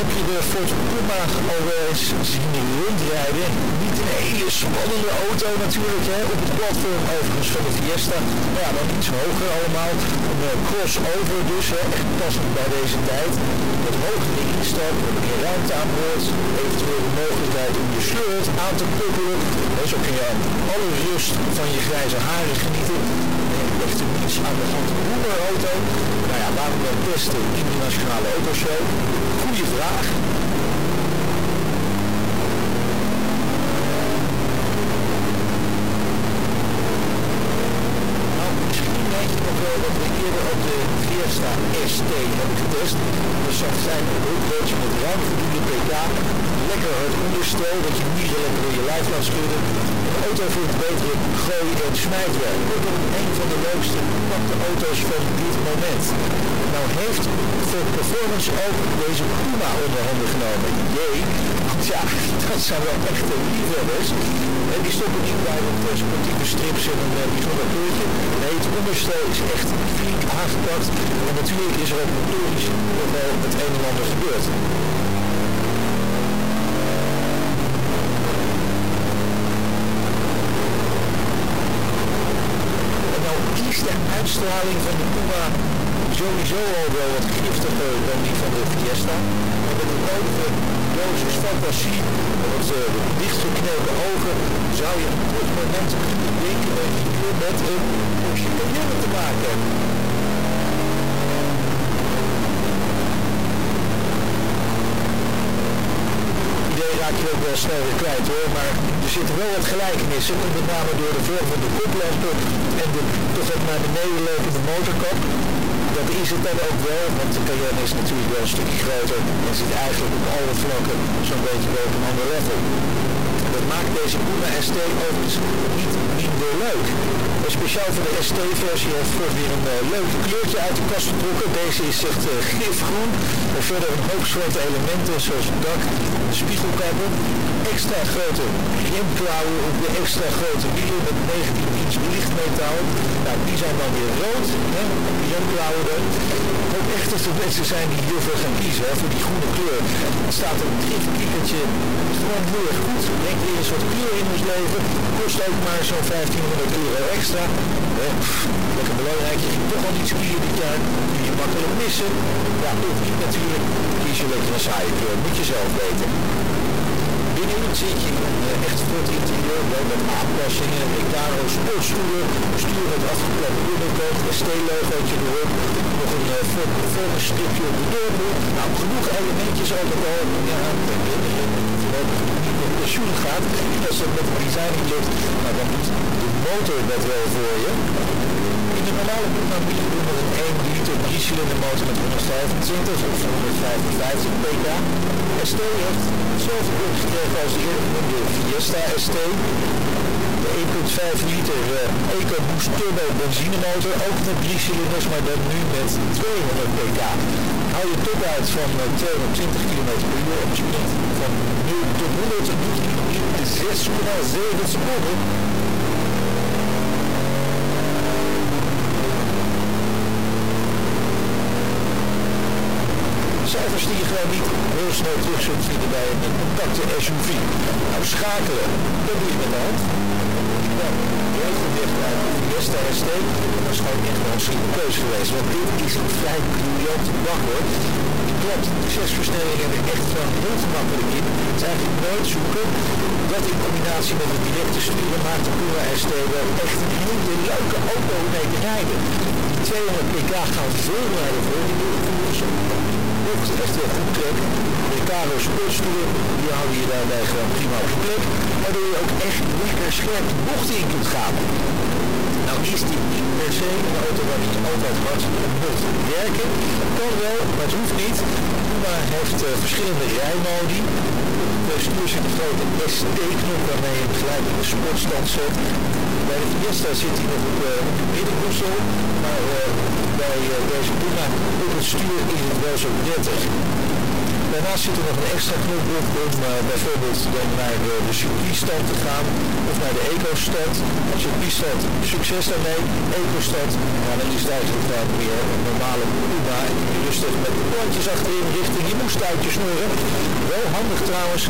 Heb je de Ford Puma al eens zien rondrijden. Niet een hele spannende auto natuurlijk, hè. op het platform overigens van de Fiesta. Maar ja, dan iets hoger allemaal. Een uh, crossover dus, hè. echt passend bij deze tijd. Met hogere instap, meer ruimte aan boord. Eventueel de mogelijkheid om je sleuret aan te puppelen. En zo kun je alle rust van je grijze haren genieten. Echt er niets aan de hand auto. Nou ja, waarom dan testen in de Nationale Autoshow? Vraag. Nou, misschien weet je nog wel dat we eerder op de Fiesta ST hebben getest. Dat zou zijn hulpbootje met ruim voldoende pk, lekker het onderstel, dat je niet zo lekker door je lijf laat schudden. Een auto voor het betere gooi- en smijtwerk. Kortom, een van de leukste compacte auto's van dit moment. Nou heeft voor Performance ook deze Puma onder handen genomen. Jee, want ja, dat zijn wel echte liefhebbers. En die stoppen niet bij op sportieve strips en een uh, bijzonder kleurtje. Nee, het onderstel is echt flink aangepakt. En natuurlijk is er ook motorisch wel het een en ander gebeurd. En nou de uitstraling van de Puma sowieso al wel wat giftiger dan die van de Fiesta. Maar met een nodige dosis fantasie en uh, dichtgeknepen ogen zou je op dit moment denken dat je met een Porsche te maken hebt. Raak je ook wel snel weer kwijt hoor, maar er zitten wel wat gelijkenissen, met name door de vorm van de koplampen en de toch wat naar beneden lopende motorkap. Dat is het dan ook wel, want de Cayenne is natuurlijk wel een stukje groter en zit eigenlijk op alle vlakken zo'n beetje op een ander level. Dat maakt deze Puma ST overigens niet leuk. Speciaal voor de ST-versie heeft Ford weer een uh, leuk kleurtje uit de kast getrokken. Deze is echt uh, gifgroen. En verder een hoop soorten elementen zoals het dak, spiegelkappen, extra grote remklauwen op de extra grote wielen met 19 inch lichtmetaal. Nou, die zijn dan weer rood, hè, remklauwen er. Ik echt dat er mensen zijn die hiervoor gaan kiezen, voor die groene kleur. Het staat een driftkikkertje gewoon heel erg goed. Denk weer eens wat kleur in ons leven. Kost ook maar zo'n 1500 euro extra. Eh, lekker belangrijk, je ging toch al niet skiën dit jaar. Kun je makkelijk missen. Ja, of natuurlijk. Kies je lekker een saaie kleur. Moet je zelf weten. Binnenin zit je in een echt vlot interieur, wel met aanpassingen, Recaro sportstoelen, stuur met afgeklapt binnenkant, een ST-logootje erop, nog een uh, volgende stripje op de deurbel. Nou, genoeg elementjes al met al. Ja, met pensioen gaat. Als dat met de design lukt, nou, dan doet de motor dat wel voor je. In de normale Puma moet je doen met een 1 liter 3 cilinder motor met 125 of 155 pk. ST heeft hetzelfde punt gekregen als de eerder genoemde Fiesta ST. De 1.5 liter uh, EcoBoost Turbo benzinemotor, ook met 3 cilinders, maar dan nu met 200 pk. Hou je top uit van uh, 220 km per uur speed van 0 tot 100 in 6,7 seconden. cijfers die je gewoon niet heel snel terug zult vinden bij een compacte SUV. Nou, schakelen, dat doe met de hand. Nou, regelrecht uit de Fiesta ST, dat is gewoon echt wel een slimme keus geweest. Want dit is een vrij briljante hoor. Klopt, de zes versnellingen hebben echt gewoon heel gemakkelijk in. Het is eigenlijk nooit zoeken. Dat in combinatie met het directe sturen maakt de Pura ST wel echt een hele leuke auto mee te rijden. Die 200 pk gaan veel rijden voor. Die mocht echt wel goed trekken. De Caro sportstoelen, die houden je daarbij gewoon prima op plek. Waardoor je ook echt lekker scherp de bochten in kunt gaan. Is dit niet per se een auto waar altijd hard moet werken. Kan wel, maar het hoeft niet. Puma heeft uh, verschillende rijmodi. De stuur zit een grote ST-knop waarmee je gelijk in de sportstand zet. Bij de Fiesta zit hij nog op, uh, op de middenconsole, maar uh, bij deze Puma op het stuur is het wel zo prettig. Daarnaast zit er nog een extra op om uh, bijvoorbeeld dan naar de, de circuitstand te gaan of naar de eco-stand. Circuitstand, succes daarmee. Eco-stand, ja, dan is het eigenlijk wel meer een normale je rustig met de plantjes achterin richting je moestuitjes snoeren. Wel handig trouwens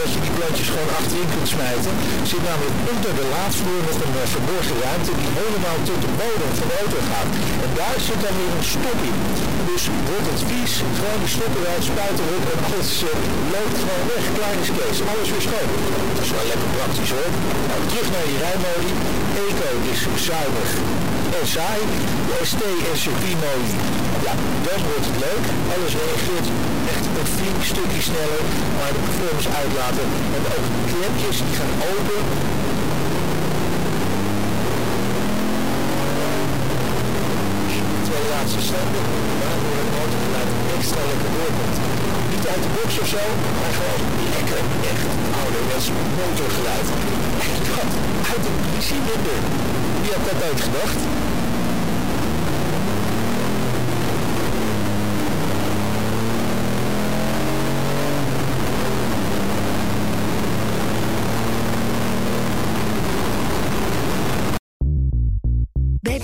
dat je die plantjes gewoon achterin kunt smijten. Er zit namelijk onder de laadvloer nog een uh, verborgen ruimte die helemaal tot de bodem van de auto gaat. En daar zit dan weer een stop in. Dus wordt het vies, gewoon die stoppen eruit, spuiten erop en alles uh, loopt gewoon weg. Klein is alles weer schoon. Dat is wel lekker praktisch hoor. Nou, terug naar je rijmodi. Eco is zuinig en saai. De ST en circuitmodi, ja, dan wordt het leuk. Alles reageert echt een flink stukje sneller, maar de performance uitlaten en ook de klepjes die gaan open. Twee laatste standen, waardoor het motorgeluid extra lekker doorkomt. Uit de box of zo, maar gewoon lekker echt ouderwets motorgeluid. En dat uit de benzineminder. Wie had dat ooit gedacht?